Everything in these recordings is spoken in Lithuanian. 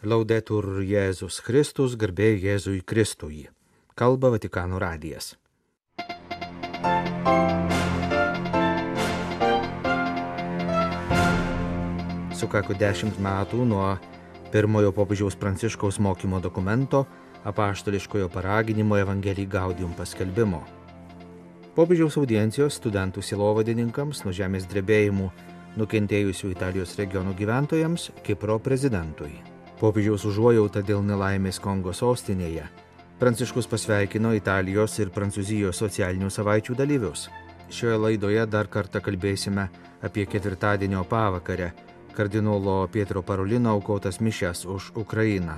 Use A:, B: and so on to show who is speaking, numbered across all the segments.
A: Laudetur Jėzus Kristus, garbė Jėzui Kristui. Kalba Vatikano radijas. Sukako dešimt metų nuo pirmojo popiežiaus pranciškaus mokymo dokumento apaštališkojo paraginimo Evangelijai Gaudium paskelbimo. Popiežiaus audiencijos studentų silovadininkams nuo žemės drebėjimų nukentėjusių Italijos regionų gyventojams Kipro prezidentui. Popiežiaus užuojauta dėl nelaimės Kongo sostinėje. Pranciškus pasveikino Italijos ir Prancūzijos socialinių savaičių dalyvius. Šioje laidoje dar kartą kalbėsime apie ketvirtadienio pavakarę kardinolo Pietro Parolino aukotas mišes už Ukrainą.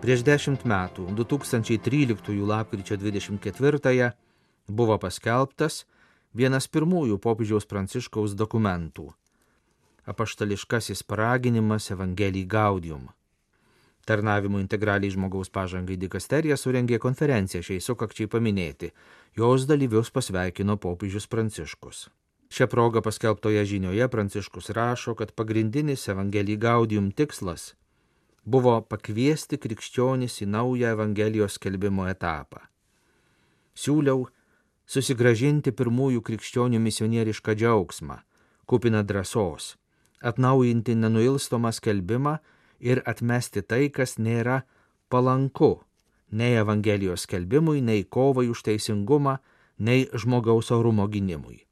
A: Prieš dešimt metų, 2013 lapkričio 24-ąją, buvo paskelbtas vienas pirmųjų popiežiaus pranciškaus dokumentų - apaštališkasis paraginimas Evangelijai Gaudium. Tarnavimo integraliai žmogaus pažangai dikasterija surengė konferenciją šiai sukakčiai paminėti. Jos dalyvius pasveikino popiežius Pranciškus. Šią progą paskelbtoje žinioje Pranciškus rašo, kad pagrindinis Evangelijai Gaudium tikslas buvo pakviesti krikščionis į naują Evangelijos skelbimo etapą. Siūliau susigražinti pirmųjų krikščionių misionierišką džiaugsmą, kupiną drąsos, atnaujinti nenuilstomą skelbimą ir atmesti tai, kas nėra palanku nei Evangelijos skelbimui, nei kovai už teisingumą, nei žmogaus orumo gynimui.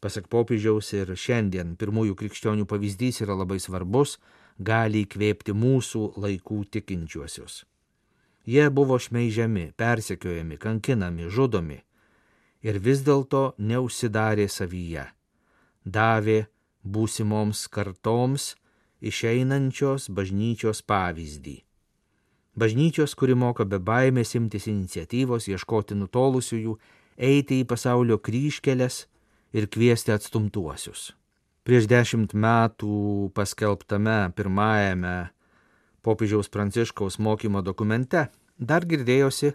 A: Pasak popiežiaus ir šiandien pirmųjų krikščionių pavyzdys yra labai svarbus, gali įkvėpti mūsų laikų tikinčiuosius. Jie buvo šmeižiami, persekiojami, kankinami, žudomi ir vis dėlto neužsidarė savyje. Davė būsimoms kartoms išeinančios bažnyčios pavyzdį. Bažnyčios, kuri moka be baimės imtis iniciatyvos, ieškoti nutolusiųjų, eiti į pasaulio kryškelės ir kviesti atstumtuosius. Prieš dešimt metų paskelbtame pirmajame popiežiaus pranciškaus mokymo dokumente dar girdėjosi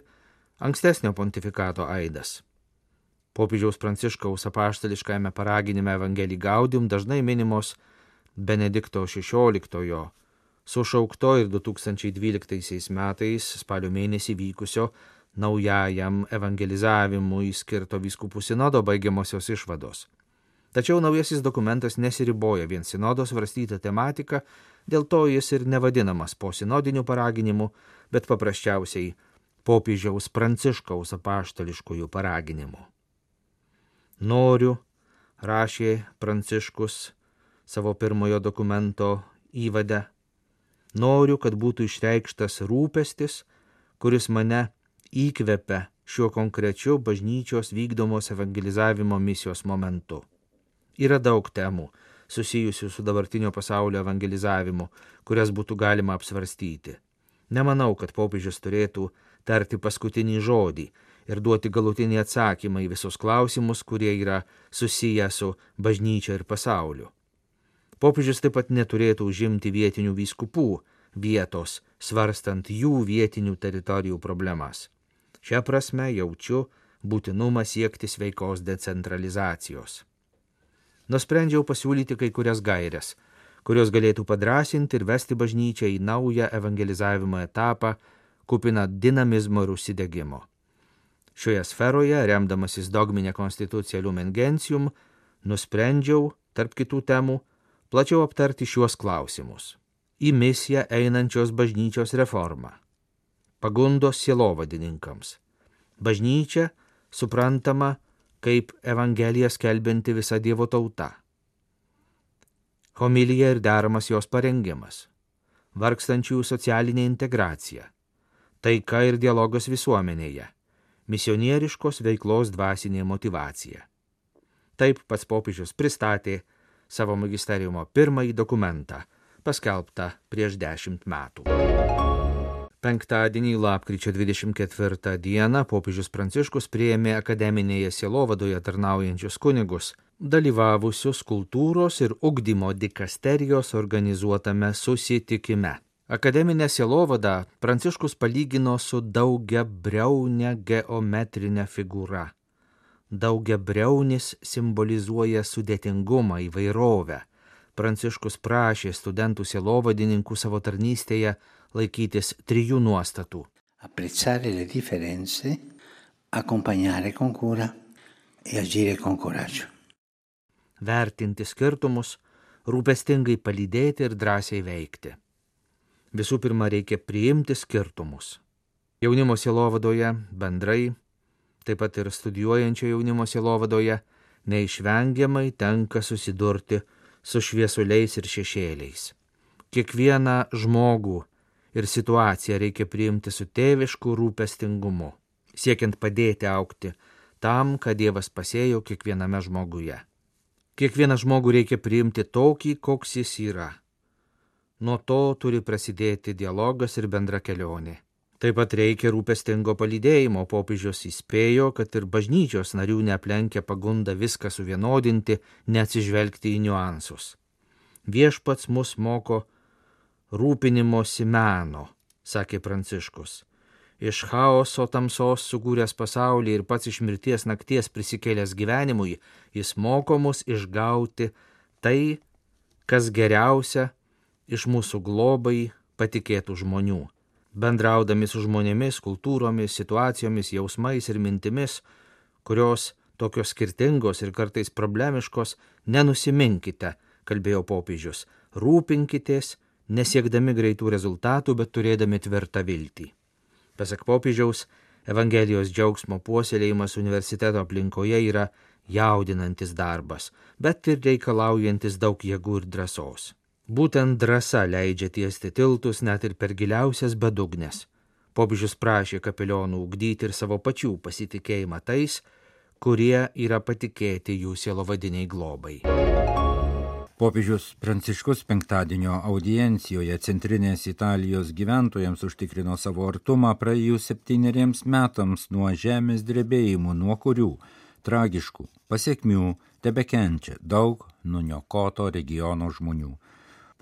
A: ankstesnio pontifikato aidas. Popiežiaus pranciškaus apaštališkajame paraginime Evangelijai Gaudium dažnai minimos Benedikto XVI sušaukto ir 2012 metais spalio mėnesį vykusio naujajam evangelizavimui skirto vyskupų sinodo baigiamosios išvados. Tačiau naujasis dokumentas nesiriboja vien sinodos svarstytą tematiką, dėl to jis ir nevadinamas po sinodinių paraginimų, bet paprasčiausiai popiežiaus pranciškaus apaštališkųjų paraginimų. Noriu, rašė pranciškus savo pirmojo dokumento įvade, noriu, kad būtų išreikštas rūpestis, kuris mane įkvepia šiuo konkrečiu bažnyčios vykdomos evangelizavimo misijos momentu. Yra daug temų susijusių su dabartinio pasaulio evangelizavimu, kurias būtų galima apsvarstyti. Nemanau, kad popiežius turėtų tarti paskutinį žodį ir duoti galutinį atsakymą į visus klausimus, kurie yra susiję su bažnyčia ir pasauliu. Popiežius taip pat neturėtų užimti vietinių vyskupų vietos, svarstant jų vietinių teritorijų problemas. Šią prasme jaučiu būtinumą siekti sveikos decentralizacijos. Nusprendžiau pasiūlyti kai kurias gairias, kurios galėtų padrasinti ir vesti bažnyčią į naują evangelizavimo etapą, kupiną dinamizmo ir užsidegimo. Šioje sferoje, remdamasis dogminę konstituciją Lumen Gentium, nusprendžiau, tarp kitų temų, plačiau aptarti šiuos klausimus. Į misiją einančios bažnyčios reformą. Pagundos sielovadininkams. Bažnyčia suprantama kaip Evangeliją skelbianti visa Dievo tauta. Homilija ir deramas jos parengimas. Varkstančiųjų socialinė integracija. Taika ir dialogas visuomenėje misionieriškos veiklos dvasinė motivacija. Taip pats popiežius pristatė savo magisteriumo pirmąjį dokumentą, paskelbtą prieš dešimt metų. Penktadienį, lapkričio 24 dieną, popiežius Pranciškus prieėmė akademinėje sielovadoje tarnaujančius kunigus, dalyvavusius kultūros ir ugdymo dikasterijos organizuotame susitikime. Akademinę sielovadą Pranciškus palygino su daugia breunė geometrinė figūra. Daugia breunis simbolizuoja sudėtingumą, įvairovę, Pranciškus prašė studentų sielovadininkų savo tarnystėje laikytis trijų nuostatų.
B: Apprezzare le differenze, accompagnare con cura e agire con coraggio.
A: Vertinti skirtumus, rūpestingai palydėti ir drąsiai veikti. Visų pirma, reikia priimti skirtumus. Jaunimo sielovadoje bendrai, taip pat ir studijuojančio jaunimo sielovadoje, neišvengiamai tenka susidurti su šviesuliais ir šešėliais. Kiekvieną žmogų ir situaciją reikia priimti su tėvišku rūpestingumu, siekiant padėti aukti tam, kad Dievas pasėjo kiekviename žmoguje. Kiekvieną žmogų reikia priimti tokį, koks jis yra. Nuo to turi prasidėti dialogas ir bendra kelionė. Taip pat reikia rūpestingo palydėjimo. Popiežius įspėjo, kad ir bažnyčios narių neaplenkia pagunda viską suvienodinti, neatsižvelgti į niuansus. Viešpats mus moko rūpinimosi meno, sakė Pranciškus iš chaoso tamsos sukūręs pasaulį ir pats iš mirties nakties prisikėlęs gyvenimui, jis moko mus išgauti tai, kas geriausia iš mūsų globai patikėtų žmonių. Bendraudami su žmonėmis, kultūromis, situacijomis, jausmais ir mintimis, kurios tokios skirtingos ir kartais problemiškos, nenusiminkite, kalbėjo popiežius, rūpinkitės, nesiekdami greitų rezultatų, bet turėdami tvirtą viltį. Pasak popiežiaus, Evangelijos džiaugsmo puoselėjimas universiteto aplinkoje yra jaudinantis darbas, bet ir reikalaujantis daug jėgų ir drąsos. Būtent drąsa leidžia tiesti tiltus net ir per giliausias bedugnes. Popiežius prašė kapelionų ugdyti ir savo pačių pasitikėjimą tais, kurie yra patikėti jų sielovadiniai globai.
C: Popiežius Pranciškus penktadienio audiencijoje centrinės Italijos gyventojams užtikrino savo artumą praėjus septyneriems metams nuo žemės drebėjimų, nuo kurių tragiškų pasiekmių tebekenčia daug nuniokoto regiono žmonių.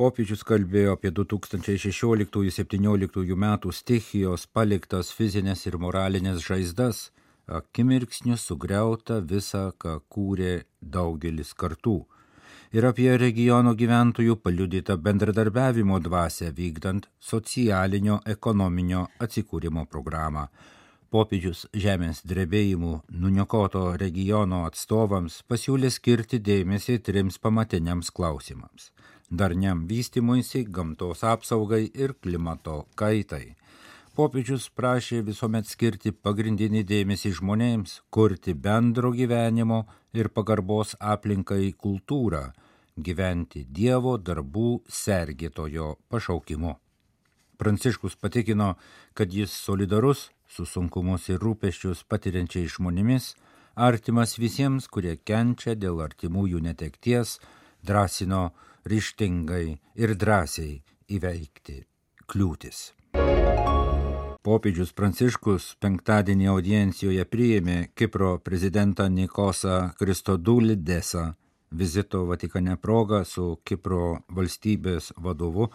C: Popiežius kalbėjo apie 2016-2017 metų stichijos paliktas fizinės ir moralinės žaizdas, akimirksniu sugriauta visą, ką kūrė daugelis kartų. Ir apie regiono gyventojų paliudytą bendradarbiavimo dvasę vykdant socialinio ekonominio atsikūrimo programą. Popiežius žemės drebėjimų nuniokoto regiono atstovams pasiūlė skirti dėmesį trims pamatiniams klausimams - darniam vystimuisi, gamtos apsaugai ir klimato kaitai. Popiežius prašė visuomet skirti pagrindinį dėmesį žmonėms, kurti bendro gyvenimo ir pagarbos aplinkai kultūrą, gyventi Dievo darbų sergėtojo pašaukimu. Pranciškus patikino, kad jis solidarus su sunkumus ir rūpeščius patiriančiais žmonėmis, artimas visiems, kurie kenčia dėl artimųjų netekties, drąsino ryštingai ir drąsiai įveikti kliūtis. Popiežius Pranciškus penktadienį audiencijoje priėmė Kipro prezidentą Nikosą Kristodulidesą vizito Vatikane proga su Kipro valstybės vadovu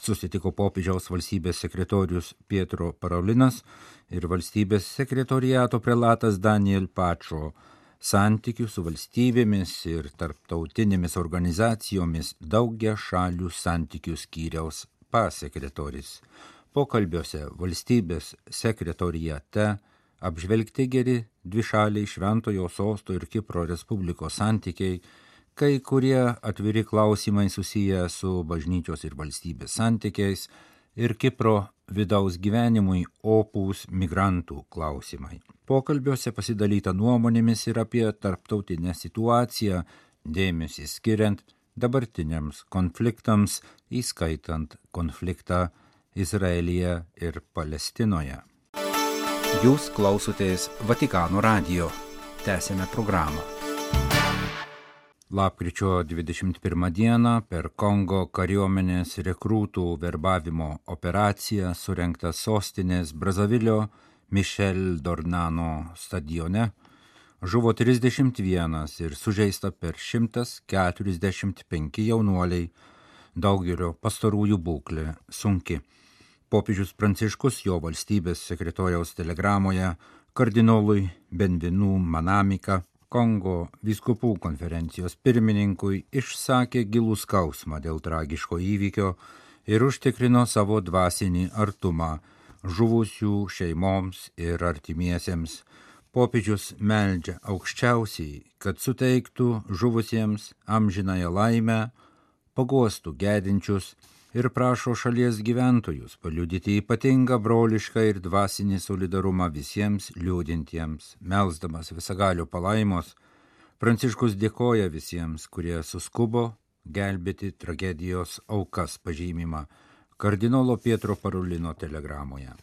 C: susitiko popiežiaus valstybės sekretorius Pietro Paraulinas ir valstybės sekretoriato prelatas Daniel Pačo. Santykių su valstybėmis ir tarptautinėmis organizacijomis daugia šalių santykių skyriaus pasekretorius. Pokalbiuose valstybės sekretorijate apžvelgti geri dvišaliai Šventojo sosto ir Kipro Respublikos santykiai kai kurie atviri klausimai susiję su bažnyčios ir valstybės santykiais ir Kipro vidaus gyvenimui opūs migrantų klausimai. Pokalbiuose pasidalyta nuomonėmis ir apie tarptautinę situaciją, dėmesį skiriant dabartiniams konfliktams, įskaitant konfliktą Izraelyje ir Palestinoje.
D: Jūs klausotės Vatikano radio. Tęsėme programą.
C: Lapkričio 21 dieną per Kongo kariuomenės rekrūtų verbavimo operaciją surinkta sostinės Brazavilio Mišel Dornano stadione žuvo 31 ir sužeista per 145 jaunuoliai, daugelio pastarųjų būklė sunki. Popiežius Pranciškus jo valstybės sekretoriaus telegramoje kardinolui Benvinu Manamika Kongo vyskupų konferencijos pirmininkui išsakė gilų skausmą dėl tragiško įvykio ir užtikrino savo dvasinį artumą žuvusių šeimoms ir artimiesiems. Popiežius meldžia aukščiausiai, kad suteiktų žuvusiems amžinąją laimę, pagostų gedinčius ir prašo šalies gyventojus paliudyti ypatingą brolišką ir dvasinį solidarumą visiems liūdintiems. Melsdamas visagalio palaimos, Pranciškus dėkoja visiems, kurie suskubo gelbėti tragedijos aukas pažymimą kardinolo Pietro Parulino telegramoje.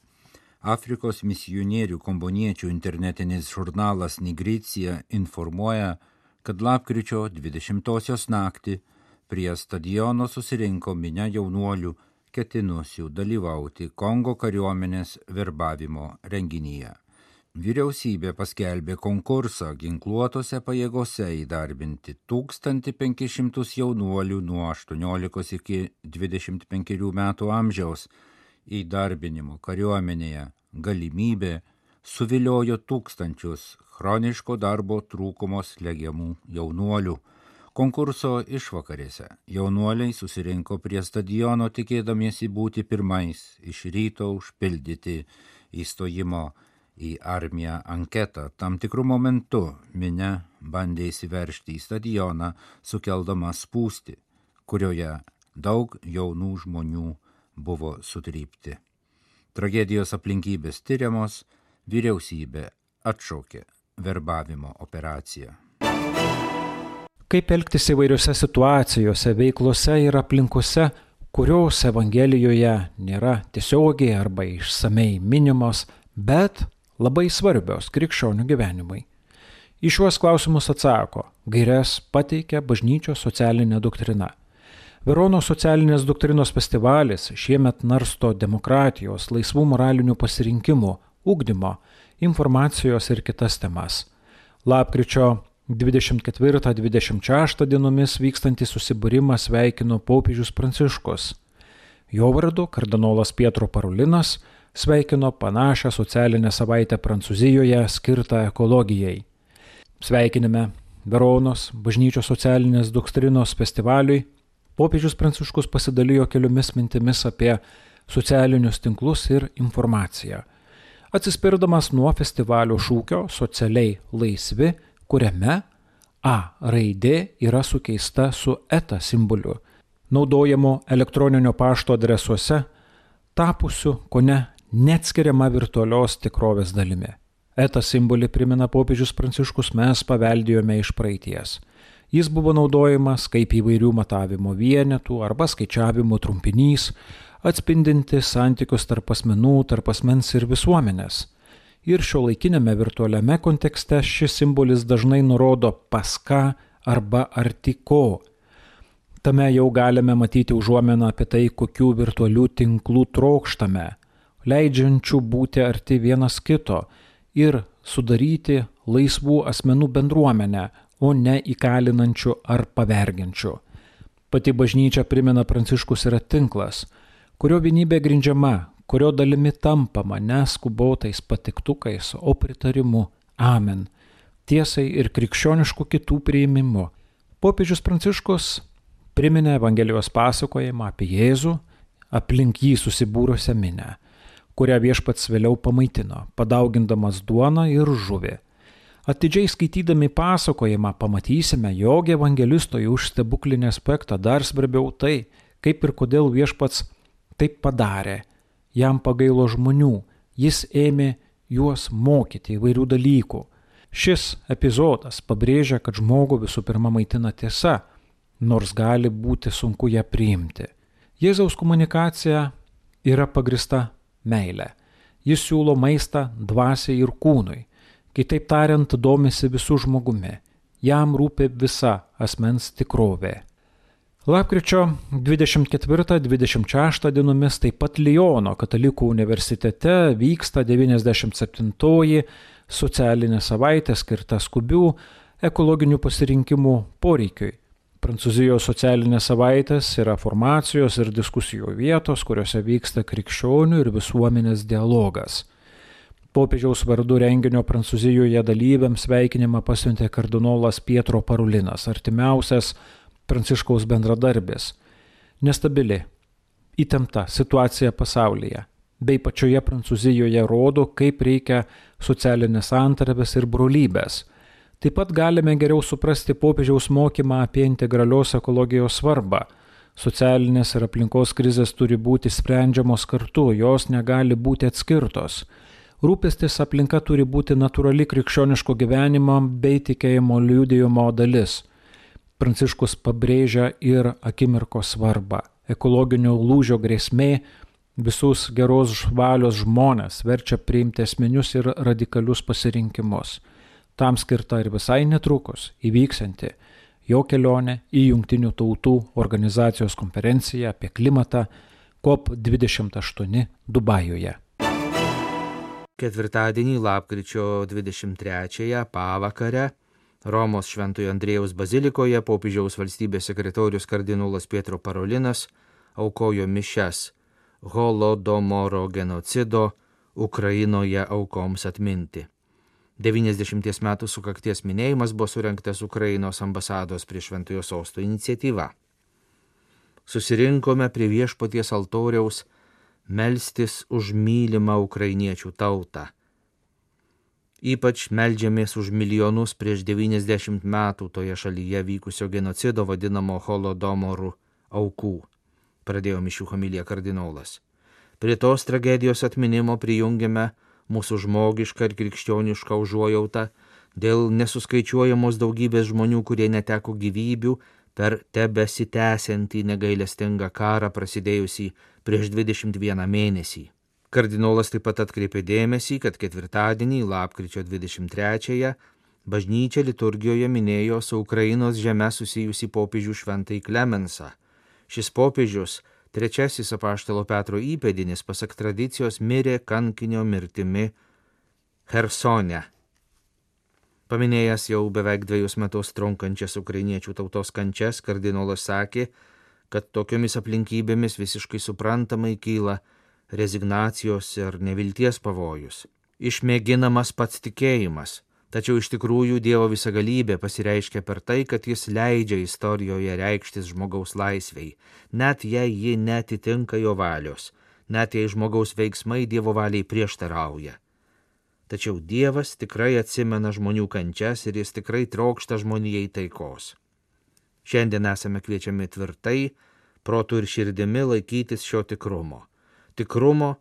C: Afrikos misionierių komboniečių internetinis žurnalas Nigricija informuoja, kad lapkričio 20-osios naktį Prie stadiono susirinko minia jaunuolių ketinusių dalyvauti Kongo kariuomenės verbavimo renginyje. Vyriausybė paskelbė konkursą ginkluotose pajėgose įdarbinti 1500 jaunuolių nuo 18 iki 25 metų amžiaus įdarbinimo kariuomenėje galimybė suviliojo tūkstančius chroniško darbo trūkumos legiamų jaunuolių Konkurso išvakarėse jaunuoliai susirinko prie stadiono tikėdamiesi būti pirmais iš ryto užpildyti įstojimo į armiją anketą. Tam tikrų momentų minė bandė įsiveršti į stadioną, sukeldama spūsti, kurioje daug jaunų žmonių buvo sutrypti. Tragedijos aplinkybės tyriamos, vyriausybė atšaukė verbavimo operaciją
E: kaip elgtis įvairiose situacijose, veiklose ir aplinkose, kurios Evangelijoje nėra tiesiogiai arba išsamei minimos, bet labai svarbios krikščionių gyvenimui. Į šiuos klausimus atsako, gairias pateikia bažnyčios socialinė doktrina. Verono socialinės doktrinos festivalis šiemet narsto demokratijos, laisvų moralinių pasirinkimų, ugdymo, informacijos ir kitas temas. Lapkričio 24-26 dienomis vykstantį susibūrimą sveikino popiežius Pranciškus. Jo vardu kardinolas Pietro Parulinas sveikino panašią socialinę savaitę Prancūzijoje skirtą ekologijai. Sveikinime Veronos bažnyčios socialinės doktrinos festivaliui popiežius Pranciškus pasidalijo keliomis mintimis apie socialinius tinklus ir informaciją. Atsispirdamas nuo festivalio šūkio socialiai laisvi, kuriame A raidė yra sukeista su eta simboliu, naudojamu elektroninio pašto adresuose, tapusiu ko ne neatskiriama virtualios tikrovės dalimi. Eta simbolį primena popiežius Pranciškus mes paveldėjome iš praeities. Jis buvo naudojamas kaip įvairių matavimo vienetų arba skaičiavimo trumpinys, atspindinti santykius tarp asmenų, tarp asmens ir visuomenės ir šio laikinėme virtualiame kontekste šis simbolis dažnai nurodo pas ką arba arti ko. Tame jau galime matyti užuomeną apie tai, kokių virtualių tinklų trokštame, leidžiančių būti arti vienas kito ir sudaryti laisvų asmenų bendruomenę, o ne įkalinančių ar pavergiančių. Pati bažnyčia primena Pranciškus yra tinklas, kurio vienybė grindžiama kurio dalimi tampama neskubotais patiktukais, o pritarimu Amen, tiesai ir krikščioniškų kitų priimimu. Popiežius Pranciškus priminė Evangelijos pasakojimą apie Jėzų, aplink jį susibūrusią minę, kurią viešpats vėliau pamaitino, padaugindamas duoną ir žuvį. Atidžiai skaitydami pasakojimą pamatysime, jog evangelistoje už stebuklinį aspektą dar svarbiau tai, kaip ir kodėl viešpats taip padarė jam pagailo žmonių, jis ėmė juos mokyti įvairių dalykų. Šis epizodas pabrėžia, kad žmogų visų pirma maitina tiesa, nors gali būti sunku ją priimti. Jėzaus komunikacija yra pagrista meilė. Jis siūlo maistą dvasiai ir kūnui. Kitaip tariant, domisi visų žmogumi. Jam rūpi visa asmens tikrovė. Lapkričio 24-26 dienomis taip pat Lyono katalikų universitete vyksta 97-oji socialinė savaitė skirta skubių ekologinių pasirinkimų poreikiui. Prancūzijos socialinės savaitės yra formacijos ir diskusijų vietos, kuriuose vyksta krikščionių ir visuomenės dialogas. Popiežiaus vardu renginio Prancūzijoje dalyviams sveikinimą pasiuntė kardinolas Pietro Parulinas, artimiausias Pranciškaus bendradarbis. Nestabili, įtempta situacija pasaulyje bei pačioje Prancūzijoje rodo, kaip reikia socialinės antarvės ir brolybės. Taip pat galime geriau suprasti popiežiaus mokymą apie integralios ekologijos svarbą. Socialinės ir aplinkos krizės turi būti sprendžiamos kartu, jos negali būti atskirtos. Rūpestis aplinka turi būti natūrali krikščioniško gyvenimo bei tikėjimo liūdėjimo dalis. Pranciškus pabrėžia ir akimirkos svarbą. Ekologinio lūžio grėsmė visus geros valios žmonės verčia priimti esminius ir radikalius pasirinkimus. Tam skirta ir visai netrukus įvyksianti jo kelionė į Junktinių tautų organizacijos konferenciją apie klimatą COP28 Dubajuje.
A: Ketvirtadienį lapkričio 23-ąją pavakarę Romos Šventojo Andrėjaus bazilikoje popiežiaus valstybės sekretorius kardinolas Pietro Parolinas aukojo mišes holodomoro genocido Ukrainoje aukoms atminti. 90 metų sukakties minėjimas buvo surinktas Ukrainos ambasados prie Šventojo Sosto iniciatyva. Susirinkome prie viešpaties altoriaus melstis už mylimą ukrainiečių tautą. Ypač meldžiamės už milijonus prieš 90 metų toje šalyje vykusio genocido vadinamo holodomorų aukų pradėjo mišių homilija kardinolas. Prie tos tragedijos atminimo prijungiame mūsų žmogišką ir krikščionišką užuojautą dėl nesuskaičiuojamos daugybės žmonių, kurie neteko gyvybių per tebesitęsiantį negailestingą karą prasidėjusį prieš 21 mėnesį. Kardinolas taip pat atkreipė dėmesį, kad ketvirtadienį, lapkričio 23-ąją, bažnyčia liturgijoje minėjo su Ukrainos žemė susijusi popiežių šventai Klemensą Šis popiežius, trečiasis apaštalo Petro įpėdinis, pasak tradicijos, mirė kankinio mirtimi Hersone. Paminėjęs jau beveik dviejus metus trunkančias ukrainiečių tautos kančias, kardinolas sakė, kad tokiomis aplinkybėmis visiškai suprantamai kyla rezignacijos ir nevilties pavojus. Išmėginamas pats tikėjimas, Tačiau iš tikrųjų Dievo visagalybė pasireiškia per tai, kad jis leidžia istorijoje reikštis žmogaus laisviai, net jei ji netitinka jo valios, net jei žmogaus veiksmai Dievo valiai prieštarauja. Tačiau Dievas tikrai atsimena žmonių kančias ir jis tikrai trokšta žmonijai taikos. Šiandien esame kviečiami tvirtai, protų ir širdimi laikytis šio tikrumo. Tikrumo,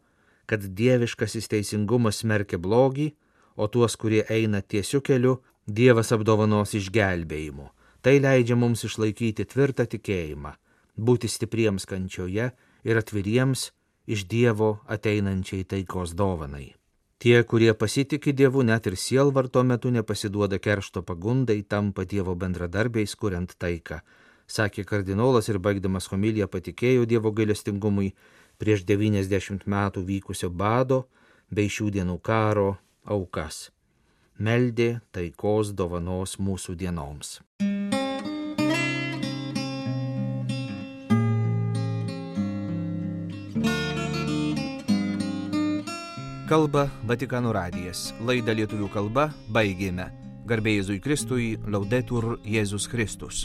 A: kad dieviškasis teisingumas smerkia blogį, o tuos, kurie eina tiesiu keliu, Dievas apdovanos išgelbėjimu. Tai leidžia mums išlaikyti tvirtą tikėjimą, būti stipriems kančioje ir atviriems iš Dievo ateinančiai taikos dovanai. Tie, kurie pasitikė Dievu, net ir sielvarto metu nepasiduoda keršto pagundai, tampa Dievo bendradarbiais, kuriant taiką, sakė kardinolas ir baigdamas homiliją patikėjo Dievo gailestingumui prieš 90 metų vykusio bado bei šių dienų karo aukas. Meldė taikos dovanos mūsų dienoms. Kalba Vatikano radijas. Laidą lietuvių kalba baigėme. Garbėjai Jėzui Kristui, laudetur Jėzus Kristus.